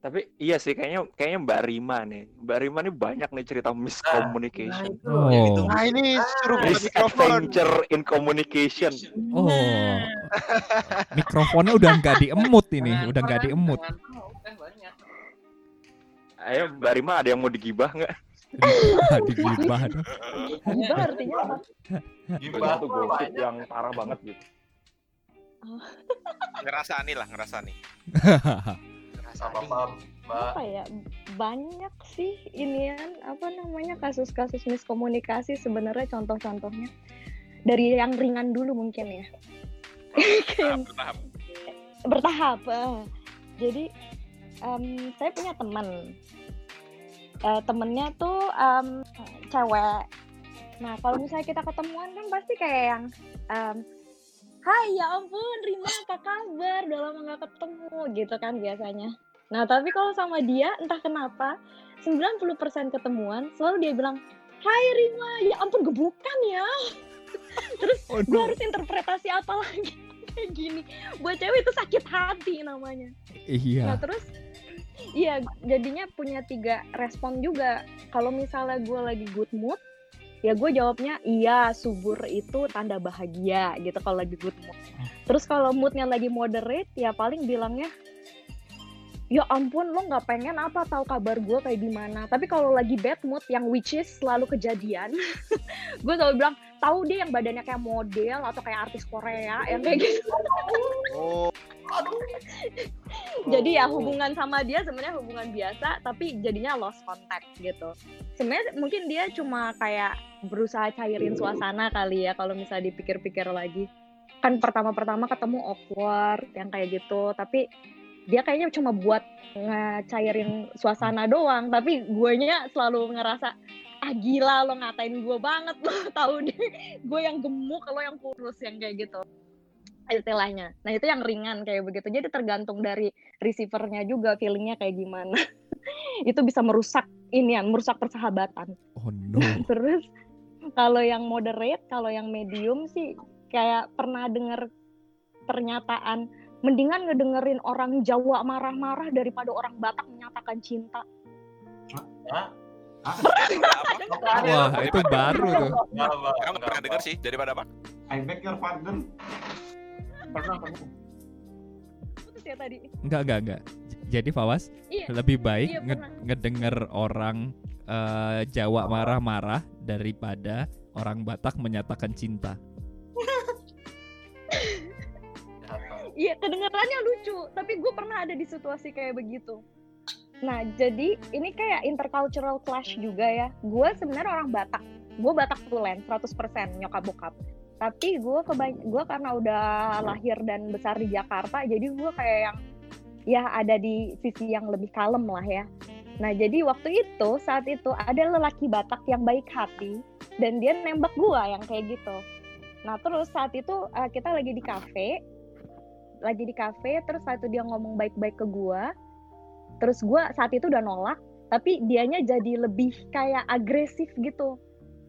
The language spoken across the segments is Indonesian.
Tapi iya sih kayaknya kayaknya Mbak Rima nih. Mbak Rima nih banyak nih cerita miscommunication. Oh. Nah ini suruh buka Miss mikrofon. adventure in communication. Oh. Mikrofonnya udah nggak diemut ini, udah nggak diemut. Udah banyak. Ayo Mbak Rima ada yang mau digibah nggak? Digibah dong. Gibah artinya apa? Gibah tuh gosip yang parah banget gitu. Ngerasani lah, ngerasani. Apa apa Mbak? Apa ya? Banyak sih inian apa namanya kasus-kasus miskomunikasi sebenarnya contoh-contohnya. Dari yang ringan dulu mungkin ya. Bertahap, bertahap. bertahap. Jadi em, saya punya teman. Eh, temennya tuh em, cewek. Nah kalau misalnya kita ketemuan kan pasti kayak yang em, Hai ya ampun Rima apa kabar? Udah lama gak ketemu gitu kan biasanya. Nah tapi kalau sama dia entah kenapa 90% ketemuan selalu dia bilang Hai Rima, ya ampun gebukan ya. Terus Oh, gue harus interpretasi apa lagi kayak gini. Buat cewek itu sakit hati namanya. Nah Iya. terus iya jadinya punya tiga respon juga. Kalau misalnya gue lagi good mood, ya gue jawabnya iya subur itu tanda bahagia gitu kalau lagi good mood. Terus kalau moodnya lagi moderate, ya paling bilangnya ya ampun lo nggak pengen apa tahu kabar gue kayak gimana? Tapi kalau lagi bad mood yang which is selalu kejadian gue selalu bilang tahu deh yang badannya kayak model atau kayak artis Korea yang kayak gitu. Oh, jadi ya hubungan sama dia sebenarnya hubungan biasa tapi jadinya lost contact gitu. Sebenarnya mungkin dia cuma kayak berusaha cairin suasana kali ya kalau misalnya dipikir-pikir lagi. Kan pertama-pertama ketemu awkward yang kayak gitu. Tapi dia kayaknya cuma buat ngecairin suasana doang tapi guanya selalu ngerasa ah gila lo ngatain gue banget lo tahu deh gue yang gemuk lo yang kurus yang kayak gitu istilahnya. Nah itu yang ringan kayak begitu. Jadi tergantung dari receivernya juga feelingnya kayak gimana. itu bisa merusak ini yang merusak persahabatan. Oh no. Terus kalau yang moderate, kalau yang medium sih kayak pernah dengar pernyataan mendingan ngedengerin orang Jawa marah-marah daripada orang Batak menyatakan cinta. Wah, itu baru tuh. Kamu pernah dengar sih daripada apa? I beg your pardon. Pernah pernah. Putus ya tadi. Enggak, enggak, enggak. Jadi Fawas Iya. lebih baik Iya, nge- ngedenger orang eh, Jawa marah-marah daripada orang Batak menyatakan cinta. Iya, kedengarannya lucu, tapi gue pernah ada di situasi kayak begitu. Nah, jadi ini kayak intercultural clash juga ya. Gue sebenarnya orang Batak. Gue Batak tulen, 100% nyokap bokap. Tapi gue gue karena udah lahir dan besar di Jakarta, jadi gue kayak yang ya ada di sisi yang lebih kalem lah ya. Nah, jadi waktu itu, saat itu ada lelaki Batak yang baik hati dan dia nembak gue yang kayak gitu. Nah, terus saat itu eh, kita lagi di kafe, lagi di kafe terus saat itu dia ngomong baik-baik ke gua terus gua saat itu udah nolak tapi dianya jadi lebih kayak agresif gitu.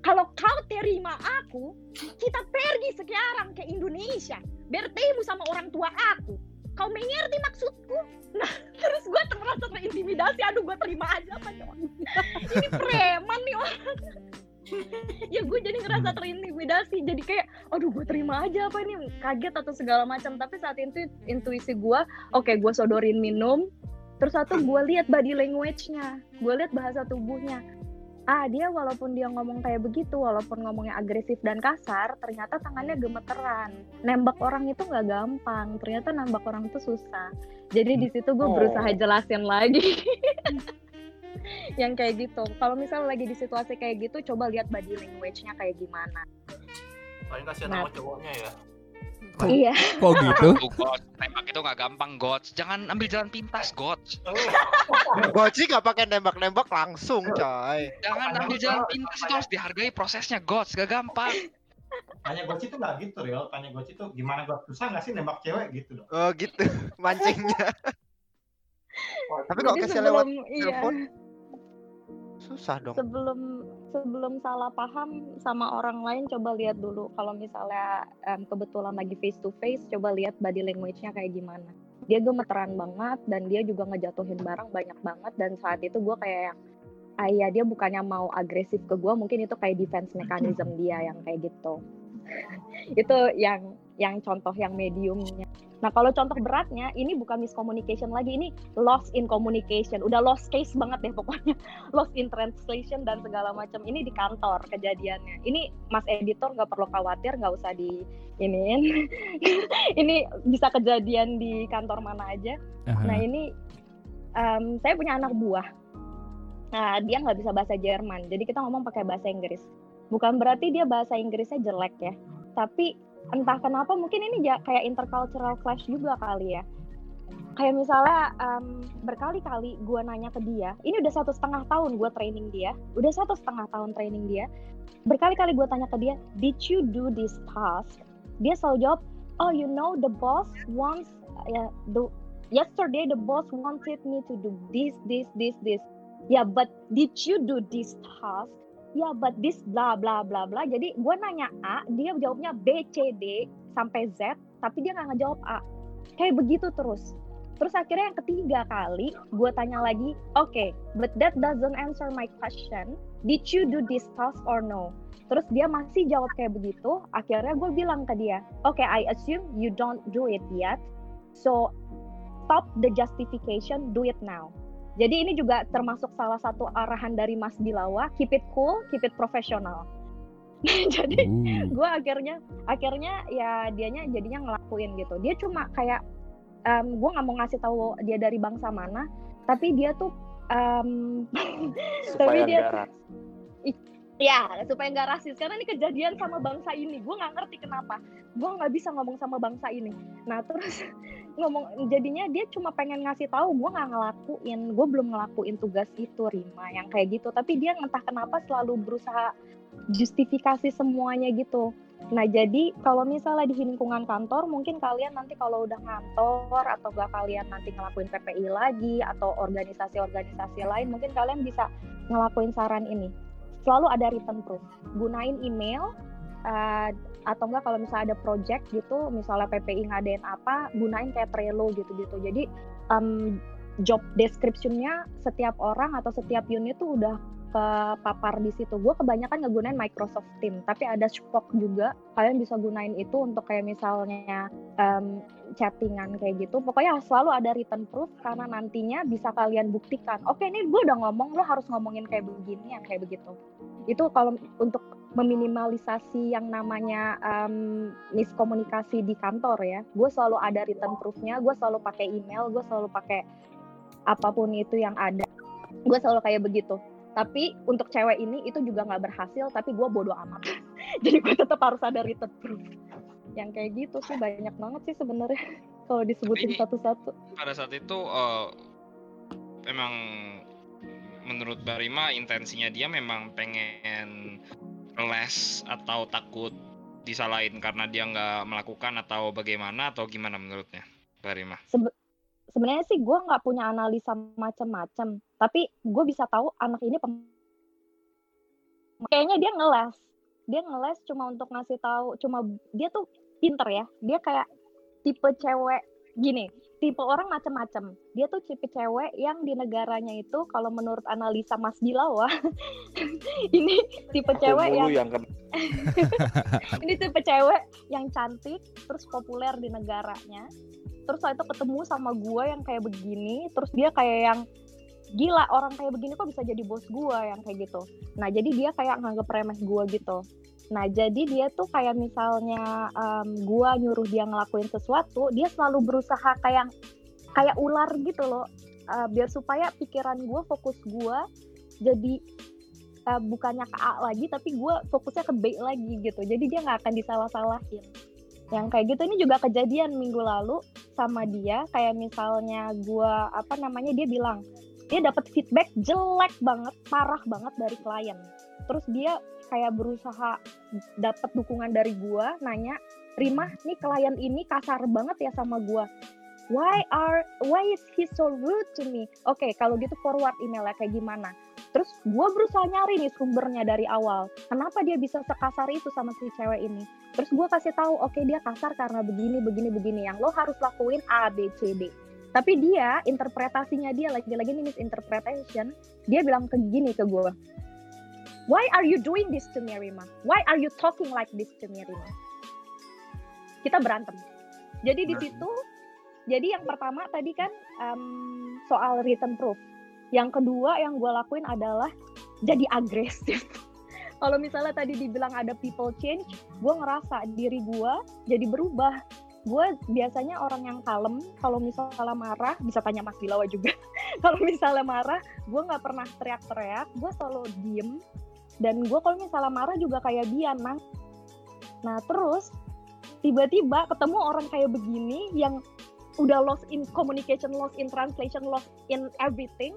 Kalau kau terima aku kita pergi sekarang ke Indonesia bertemu sama orang tua aku. Kau mengerti maksudku? Nah terus gua merasa terintimidasi. Aduh gua terima aja apa ini preman nih orang ya gue jadi ngerasa terintimidasi. Jadi kayak aduh gue terima aja apa ini? Kaget atau segala macam. Tapi saat itu intuisi gue oke gue sodorin minum. Terus satu gue lihat body language-nya. Gue lihat bahasa tubuhnya. Ah dia walaupun dia ngomong kayak begitu walaupun ngomongnya agresif dan kasar ternyata tangannya gemeteran. Nembak orang itu nggak gampang. Ternyata nembak orang itu susah. Jadi di situ gue Oh. berusaha jelasin lagi yang kayak gitu kalau misalnya lagi di situasi kayak gitu coba lihat body language-nya kayak gimana Paling kasihan Nah. sama cowoknya ya. Kok- iya Kok gitu? God. Tembak itu nggak gampang, God. Jangan ambil jalan pintas, God. Goci nggak pakai nembak-nembak langsung, coy. Jangan ambil jalan pintas itu harus dihargai prosesnya, God. Gak gampang. Tanya Goci tuh nggak gitu, Real. Tanya Goci tuh gimana gua susah nggak sih nembak cewek gitu dong. Oh gitu, mancingnya. Tapi kalau kasih lewat iya telepon, susah dong. sebelum sebelum salah paham sama orang lain coba lihat dulu. Kalau misalnya em, kebetulan lagi face to face coba lihat body language-nya kayak gimana. Dia gemeteran banget dan dia juga ngejatuhin barang banyak banget dan saat itu gue kayak yang ah iya dia bukannya mau agresif ke gue mungkin itu kayak defense mechanism dia yang kayak gitu. Itu yang yang contoh yang mediumnya nah kalau contoh beratnya ini bukan miscommunication lagi ini lost in communication. Udah lost case banget deh pokoknya. Lost in translation dan segala macam. Ini di kantor kejadiannya. Ini mas editor nggak perlu khawatir nggak usah di iniin. Ini bisa kejadian di kantor mana aja. Aha. Nah ini em, saya punya anak buah. Nah dia nggak bisa bahasa Jerman, jadi kita ngomong pakai bahasa Inggris. Bukan berarti dia bahasa Inggrisnya jelek ya, tapi entah kenapa mungkin ini ja- kayak intercultural clash juga kali ya. Kayak misalnya em, berkali-kali gue nanya ke dia, ini udah satu setengah tahun gue training dia, udah satu setengah tahun training dia. Berkali-kali gue tanya ke dia, did you do this task? Dia selalu jawab, oh you know the boss wants uh, the yesterday the boss wanted me to do this this this this ya but did you do this task ya but this bla bla bla bla. Jadi gue nanya A dia jawabnya B C D sampai Z tapi dia nggak ngejawab A. Kayak begitu terus. Terus akhirnya yang ketiga kali gue tanya lagi oke but that doesn't answer my question. Did you do this task or no? Terus dia masih jawab kayak begitu. Akhirnya gue bilang ke dia oke I assume you don't do it yet. So stop the justification, do it now. Jadi ini juga termasuk salah satu arahan dari Mas Bilawa, keep it cool, keep it professional. Jadi Uh. gue akhirnya akhirnya ya dianya jadinya ngelakuin gitu. Dia cuma kayak gue nggak mau ngasih tahu dia dari bangsa mana, tapi dia tuh em, supaya dia- ya supaya nggak rasis. Karena ini kejadian sama bangsa ini. Gue nggak ngerti kenapa. Gue nggak bisa ngomong sama bangsa ini. Nah terus ngomong jadinya dia cuma pengen ngasih tahu gue nggak ngelakuin. Gue belum ngelakuin tugas itu Rima yang kayak gitu. Tapi dia entah kenapa selalu berusaha justifikasi semuanya gitu. Nah jadi kalau misalnya di lingkungan kantor mungkin kalian nanti kalau udah ngantor atau gak kalian nanti ngelakuin PPI lagi atau organisasi-organisasi lain mungkin kalian bisa ngelakuin saran ini selalu ada written proof. Gunain email uh, atau enggak kalau misalnya ada project gitu, misalnya PPI ngadain apa, gunain kayak Trello gitu-gitu. Jadi um, job description-nya setiap orang atau setiap unit tuh udah kepapar di situ. Gue kebanyakan ngegunain Microsoft Team, tapi ada Spock juga. Kalian bisa gunain itu untuk kayak misalnya um, chattingan kayak gitu. Pokoknya selalu ada written proof karena nantinya bisa kalian buktikan. Oke, ini gue udah ngomong, lo harus ngomongin kayak begini, yang kayak begitu. Itu kalau untuk meminimalisasi yang namanya um, miskomunikasi di kantor ya. Gue selalu ada written proofnya, gue selalu pakai email, gue selalu pakai apa pun itu yang ada. Gue selalu kayak begitu. Tapi untuk cewek ini itu juga nggak berhasil, tapi gue bodoh amat. Jadi gue tetap harus ada written proof. Yang kayak gitu sih banyak banget sih sebenarnya kalau disebutin satu-satu. pada saat itu eh, memang menurut Barima intensinya dia memang pengen les atau takut disalahin karena dia nggak melakukan atau bagaimana atau gimana menurutnya Barima? Sebenarnya sih gue nggak punya analisa macem-macem, tapi gue bisa tahu anak ini pem- kayaknya dia ngeles, dia ngeles cuma untuk ngasih tahu, cuma dia tuh pinter ya, dia kayak tipe cewek gini, tipe orang macem-macem. Dia tuh tipe cewek yang di negaranya itu kalau menurut analisa Mas Bilawa, ini tipe Aku cewek yang yang kan ini tipe cewek yang cantik terus populer di negaranya terus setelah itu ketemu sama gue yang kayak begini terus dia kayak yang gila orang kayak begini kok bisa jadi bos gue yang kayak gitu. Nah jadi dia kayak nganggep remeh gue gitu. Nah jadi dia tuh kayak misalnya em, gue nyuruh dia ngelakuin sesuatu dia selalu berusaha kayak kayak ular gitu loh. Eh, biar supaya pikiran gue fokus gue jadi eh, bukannya ke A lagi tapi gue fokusnya ke B lagi gitu. Jadi dia nggak akan disalah-salahin. Yang kayak gitu ini juga kejadian minggu lalu sama dia kayak misalnya gue apa namanya dia bilang dia dapat feedback jelek banget parah banget dari klien. Terus dia kayak berusaha dapat dukungan dari gue nanya Rima nih klien ini kasar banget ya sama gue why are why is he so rude to me? Oke kalau gitu forward emailnya kayak gimana Terus gue berusaha nyari nih sumbernya dari awal. Kenapa dia bisa sekasar itu sama si cewek ini? Terus gue kasih tahu, oke dia kasar karena begini, begini, begini. Yang lo harus lakuin A, B, C, D. tapi dia interpretasinya dia lagi-lagi ini misinterpretation dia bilang ke gini ke gue why are you doing this to me Rima why are you talking like this to me Rima kita berantem jadi di situ jadi yang pertama tadi kan em, soal written proof yang kedua yang gue lakuin adalah jadi agresif. Kalau misalnya tadi dibilang ada people change gue ngerasa diri gue jadi berubah. Gue biasanya orang yang kalem kalau misalnya marah bisa tanya Mas Bilawa juga. Kalau misalnya marah gue nggak pernah teriak-teriak gue selalu diem. Dan gue kalau misalnya marah juga kayak nah nah terus tiba-tiba ketemu orang kayak begini yang udah lost in communication lost in translation lost in everything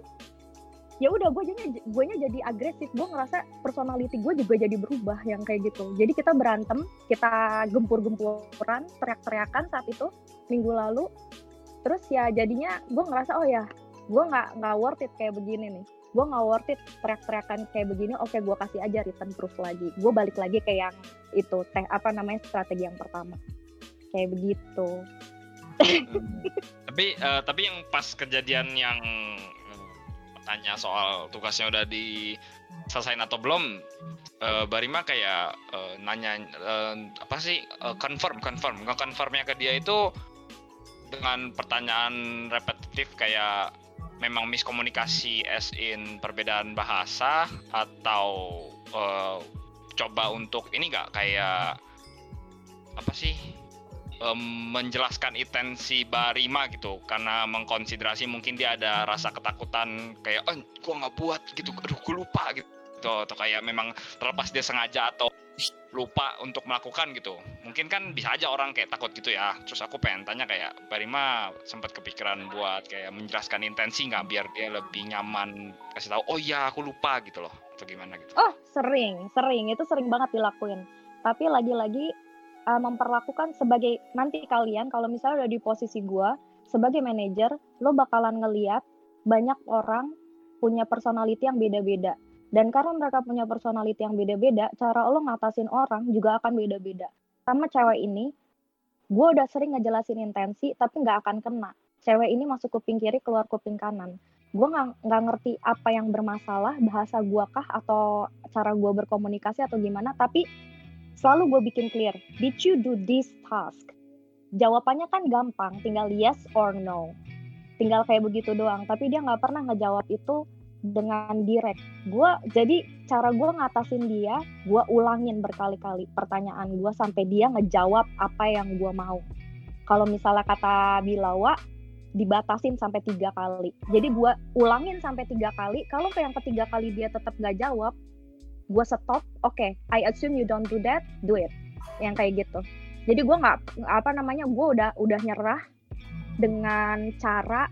ya udah gue jadinya gue jadi agresif. Gue ngerasa personality gue juga jadi berubah yang kayak gitu. Jadi kita berantem kita gempur-gempuran teriak-teriakan saat itu minggu lalu. Terus ya jadinya gue ngerasa oh ya gue nggak nggak worth it kayak begini nih. Gue nggak worth it teriak-teriakan kayak begini oke gue kasih aja written proof lagi. Gue balik lagi ke yang itu teh apa namanya strategi yang pertama. Kayak begitu tapi eh, tapi yang pas kejadian yang eh, tanya soal tugasnya udah diselesain atau belum eh, Barima kayak eh, nanya eh, apa sih eh, confirm confirm. Nggak confirmnya ke dia itu dengan pertanyaan repetitif kayak memang miskomunikasi as in perbedaan bahasa atau eh, coba untuk ini nggak? Kayak apa sih em, menjelaskan intensi Barima gitu. Karena mengkonsiderasi mungkin dia ada rasa ketakutan kayak oh gua nggak buat gitu. Aduh gua lupa gitu. Atau kayak memang terlepas dia sengaja atau lupa untuk melakukan gitu. Mungkin kan bisa aja orang kayak takut gitu ya. Terus aku pengen tanya kayak Barima sempat kepikiran buat kayak menjelaskan intensi nggak biar dia lebih nyaman kasih tahu oh iya aku lupa gitu loh. Atau gimana gitu. Oh, sering, sering. Itu sering banget dilakuin. Tapi lagi-lagi uh, memperlakukan sebagai nanti kalian kalau misalnya udah di posisi gua sebagai manajer, lo bakalan ngeliat banyak orang punya personality yang beda-beda. Dan karena mereka punya personality yang beda-beda, cara lo ngatasin orang juga akan beda-beda. Sama cewek ini, gue udah sering ngejelasin intensi, tapi nggak akan kena. Cewek ini masuk kuping kiri, keluar kuping kanan gue nggak ngerti apa yang bermasalah bahasa gua kah atau cara gua berkomunikasi atau gimana tapi selalu gue bikin clear did you do this task jawabannya kan gampang tinggal yes or no tinggal kayak begitu doang tapi dia nggak pernah ngejawab itu dengan direct gue jadi cara gue ngatasin dia gue ulangin berkali-kali pertanyaan gue sampai dia ngejawab apa yang gue mau kalau misalnya kata Bilawa dibatasin sampai tiga kali. Jadi gua ulangin sampai tiga kali. Kalau ke yang ketiga kali dia tetap gak jawab, gua stop. Oke, I assume you don't do that, do it. Yang kayak gitu. Jadi gua nggak apa namanya, gua udah udah nyerah dengan cara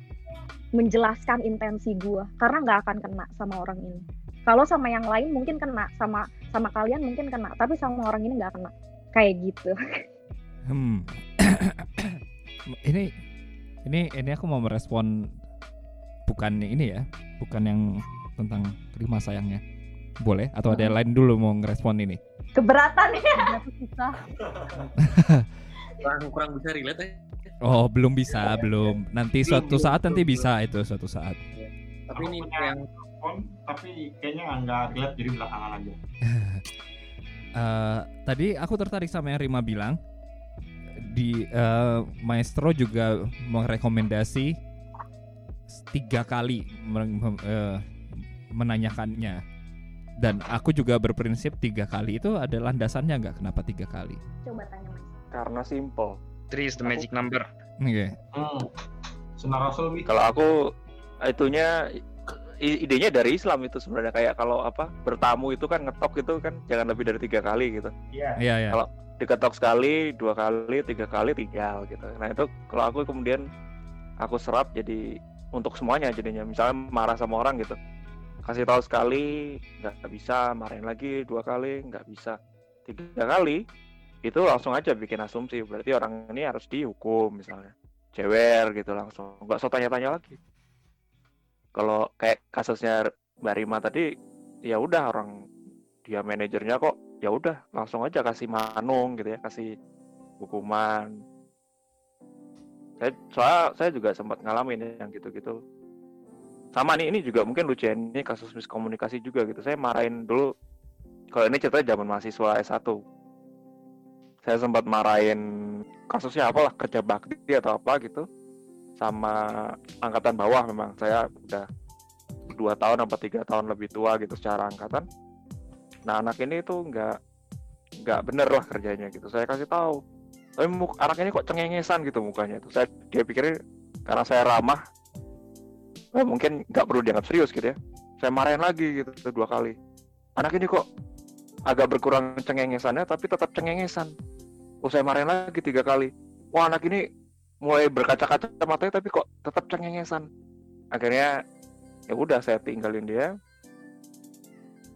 menjelaskan intensi gua karena nggak akan kena sama orang ini. Kalau sama yang lain mungkin kena, sama sama kalian mungkin kena, tapi sama orang ini nggak kena. Kayak gitu. Hmm. ini ini ini aku mau merespon bukan ini ya, bukan yang tentang Rima sayangnya. Boleh atau ada yang lain dulu mau ngerespon ini? Keberatan ya. Susah. kurang kurang bisa relate ya. Oh, belum bisa, belum. Nanti suatu saat nanti bisa itu suatu saat. Tapi ini yang tapi kayaknya nggak relate jadi belakangan aja. Eh, tadi aku tertarik sama yang Rima bilang di eh, Maestro juga merekomendasi tiga kali men- mem- eh, menanyakannya dan aku juga berprinsip tiga kali itu ada landasannya nggak kenapa tiga kali Coba tanya Mas. Karena simple. Three is the magic number Oke. Hmm. Sunnah Rasul Wi. Kalau aku itunya idenya dari Islam itu sebenarnya kayak kalau apa bertamu itu kan ngetok itu kan jangan lebih dari tiga kali gitu. Iya. Iya ya. Kalau- Diketok sekali, dua kali, tiga kali tinggal gitu. Nah itu kalau aku kemudian aku serap jadi untuk semuanya jadinya. Misalnya marah sama orang gitu, kasih tahu sekali nggak bisa, marahin lagi dua kali nggak bisa, tiga kali itu langsung aja bikin asumsi. Berarti orang ini harus dihukum misalnya. Cewer gitu langsung. Nggak usah tanya-tanya lagi. Kalau kayak kasusnya Mbak Rima tadi ya udah orang dia manajernya kok ya udah langsung aja kasih manung gitu ya kasih hukuman. Saya soalnya saya juga sempat ngalamin yang gitu-gitu sama nih ini juga mungkin lucu ya, ini kasus miskomunikasi juga gitu. Saya marahin dulu kalau ini ceritanya zaman mahasiswa S1 saya sempat marahin kasusnya apalah kerja bakti atau apa gitu. Sama angkatan bawah memang saya udah dua tahun apa tiga tahun lebih tua gitu secara angkatan. Nah anak ini tuh nggak nggak bener lah kerjanya gitu. Saya kasih tahu tapi muk- anak ini kok cengengesan gitu mukanya tuh saya dia pikir karena saya ramah oh, mungkin nggak perlu dianggap serius gitu ya. Saya marahin lagi gitu dua kali. Anak ini kok agak berkurang cengengesannya tapi tetap cengengesan. Oh saya marahin lagi tiga kali. Wah anak ini mulai berkaca-kaca matanya tapi kok tetap cengengesan. Akhirnya ya udah saya tinggalin dia.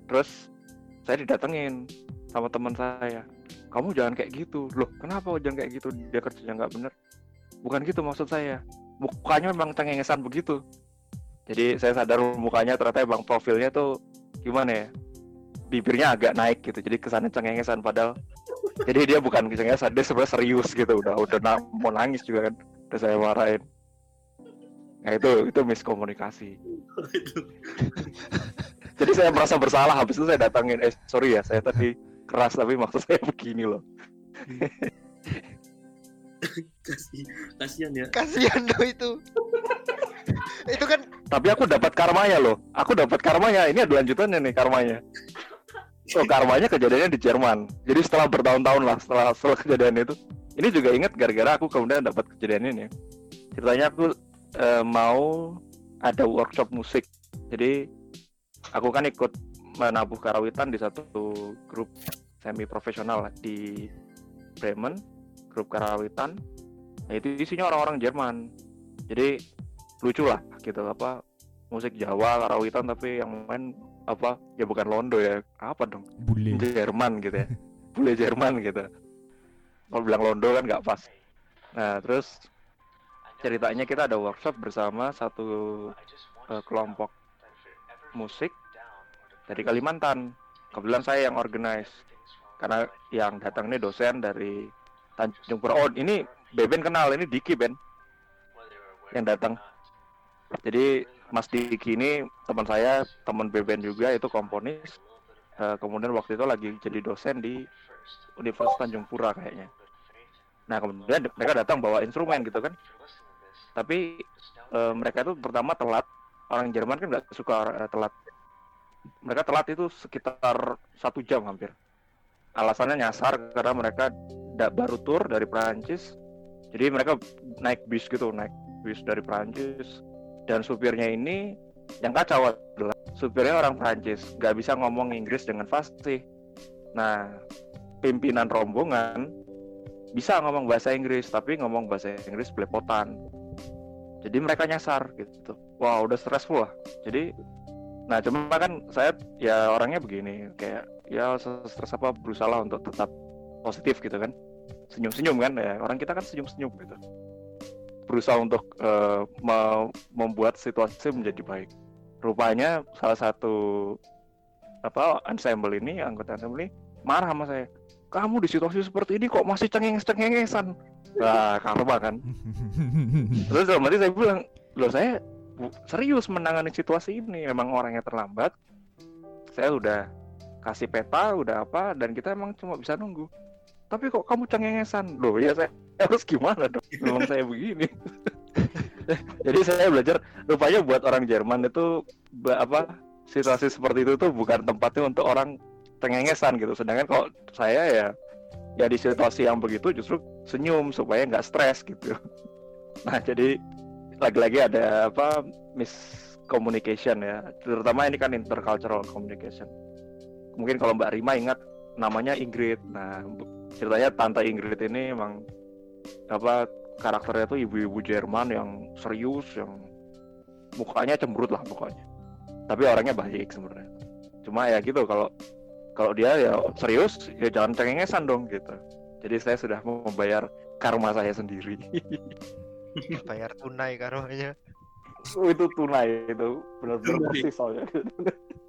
Terus saya didatengin sama teman saya. Kamu jangan kayak gitu. Loh kenapa jangan kayak gitu? Dia kerjanya nggak bener. Bukan gitu maksud saya. Mukanya memang cengengesan begitu jadi saya sadar mukanya ternyata emang profilnya tuh gimana ya? Bibirnya agak naik gitu. Jadi kesannya cengengesan padahal. Jadi dia bukan cengengesan dia sebenarnya serius gitu. Udah udah na- mau nangis juga kan. Udah saya marahin. Nah itu itu miskomunikasi. Jadi saya merasa bersalah. Habis itu saya datangin eh sorry ya saya tadi keras tapi maksud saya begini loh. Kasih, kasihan ya. Kasihan loh itu. itu kan tapi aku dapat karmanya loh. Aku dapat karmanya. Ini ada lanjutannya nih karmanya. So karmanya kejadiannya di Jerman. Jadi setelah bertahun-tahun lah setelah setelah kejadian itu. Ini juga ingat gara-gara aku kemudian dapat kejadian ini. Ceritanya aku eh, mau ada workshop musik. Jadi aku kan ikut menabuh karawitan di satu grup semi profesional di Bremen grup karawitan. Nah, itu isinya orang-orang Jerman. Jadi lucu lah gitu apa musik Jawa karawitan tapi yang main apa ya bukan Londo ya apa dong? Bule. Jerman gitu ya. Bule Jerman gitu. Kalau bilang Londo kan nggak pas. Nah terus ceritanya kita ada workshop bersama satu eh, kelompok musik dari Kalimantan. Kebetulan saya yang organize. Karena yang datang ini dosen dari Tanjung Pura. Oh ini Beben kenal ini Diki Ben. Yang datang jadi Mas Diki ini teman saya teman Beben juga itu komponis. Eh, kemudian waktu itu lagi jadi dosen di Universitas Tanjung Pura kayaknya. Nah kemudian mereka datang bawa instrumen gitu kan. Tapi eh, mereka itu pertama telat. Orang Jerman kan nggak suka eh, telat. Mereka telat itu sekitar satu jam hampir. Alasannya nyasar karena mereka baru tur dari Perancis. Jadi mereka naik bis gitu naik bis dari Perancis dan supirnya ini yang kacau adalah supirnya orang Prancis nggak bisa ngomong Inggris dengan fasih. Nah pimpinan rombongan bisa ngomong bahasa Inggris tapi ngomong bahasa Inggris belepotan. Jadi mereka nyasar gitu. Wah udah stressful lah. Jadi nah cuma kan saya ya orangnya begini kayak ya stres apa berusaha untuk tetap positif gitu kan. Senyum-senyum kan ya. Orang kita kan senyum-senyum gitu berusaha untuk me- membuat situasi menjadi baik. Rupanya salah satu apa ensemble ini anggota ensemble ini marah sama saya. Kamu di situasi seperti ini kok masih cengeng-cengengesan? Nah karma kan. Terus dalam hati saya bilang loh saya serius menangani situasi ini. Memang orangnya terlambat. Saya udah kasih peta udah apa dan kita emang cuma bisa nunggu. Tapi kok kamu cengengesan loh ya saya harus gimana dong? Memang saya begini. Jadi saya belajar rupanya buat orang Jerman itu apa situasi seperti itu tuh bukan tempatnya untuk orang cengengesan gitu. Sedangkan kalau saya ya ya di situasi yang begitu justru senyum supaya nggak stres gitu. Nah jadi lagi-lagi ada apa miscommunication ya. Terutama ini kan intercultural communication. Mungkin kalau Mbak Rima ingat namanya Ingrid. Nah ceritanya tante Ingrid ini emang apa karakternya tuh ibu-ibu Jerman yang serius yang mukanya cemberut lah pokoknya. Tapi orangnya baik sebenarnya. Cuma ya gitu kalau kalau dia ya serius ya jangan cengengesan dong gitu. Jadi saya sudah membayar karma saya sendiri. Bayar tunai karomanya. Oh, itu tunai itu. Benar-benar persis soalnya